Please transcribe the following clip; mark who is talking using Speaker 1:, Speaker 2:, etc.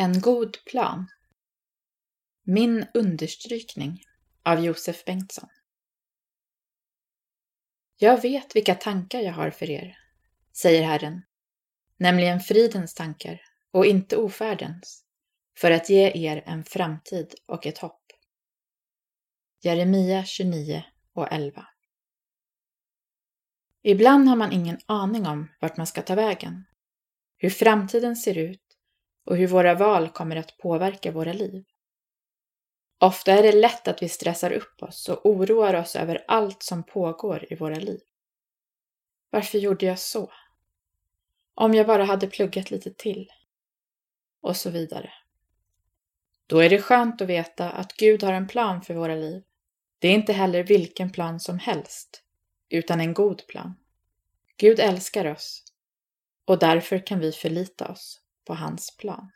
Speaker 1: En god plan. Min understrykning av Josef Bengtsson. Jag vet vilka tankar jag har för er, säger Herren, nämligen fridens tankar och inte ofärdens, för att ge er en framtid och ett hopp. Jeremia 29 och 11 Ibland har man ingen aning om vart man ska ta vägen, hur framtiden ser ut och hur våra val kommer att påverka våra liv. Ofta är det lätt att vi stressar upp oss och oroar oss över allt som pågår i våra liv. Varför gjorde jag så? Om jag bara hade pluggat lite till. Och så vidare. Då är det skönt att veta att Gud har en plan för våra liv. Det är inte heller vilken plan som helst, utan en god plan. Gud älskar oss och därför kan vi förlita oss på hans plan.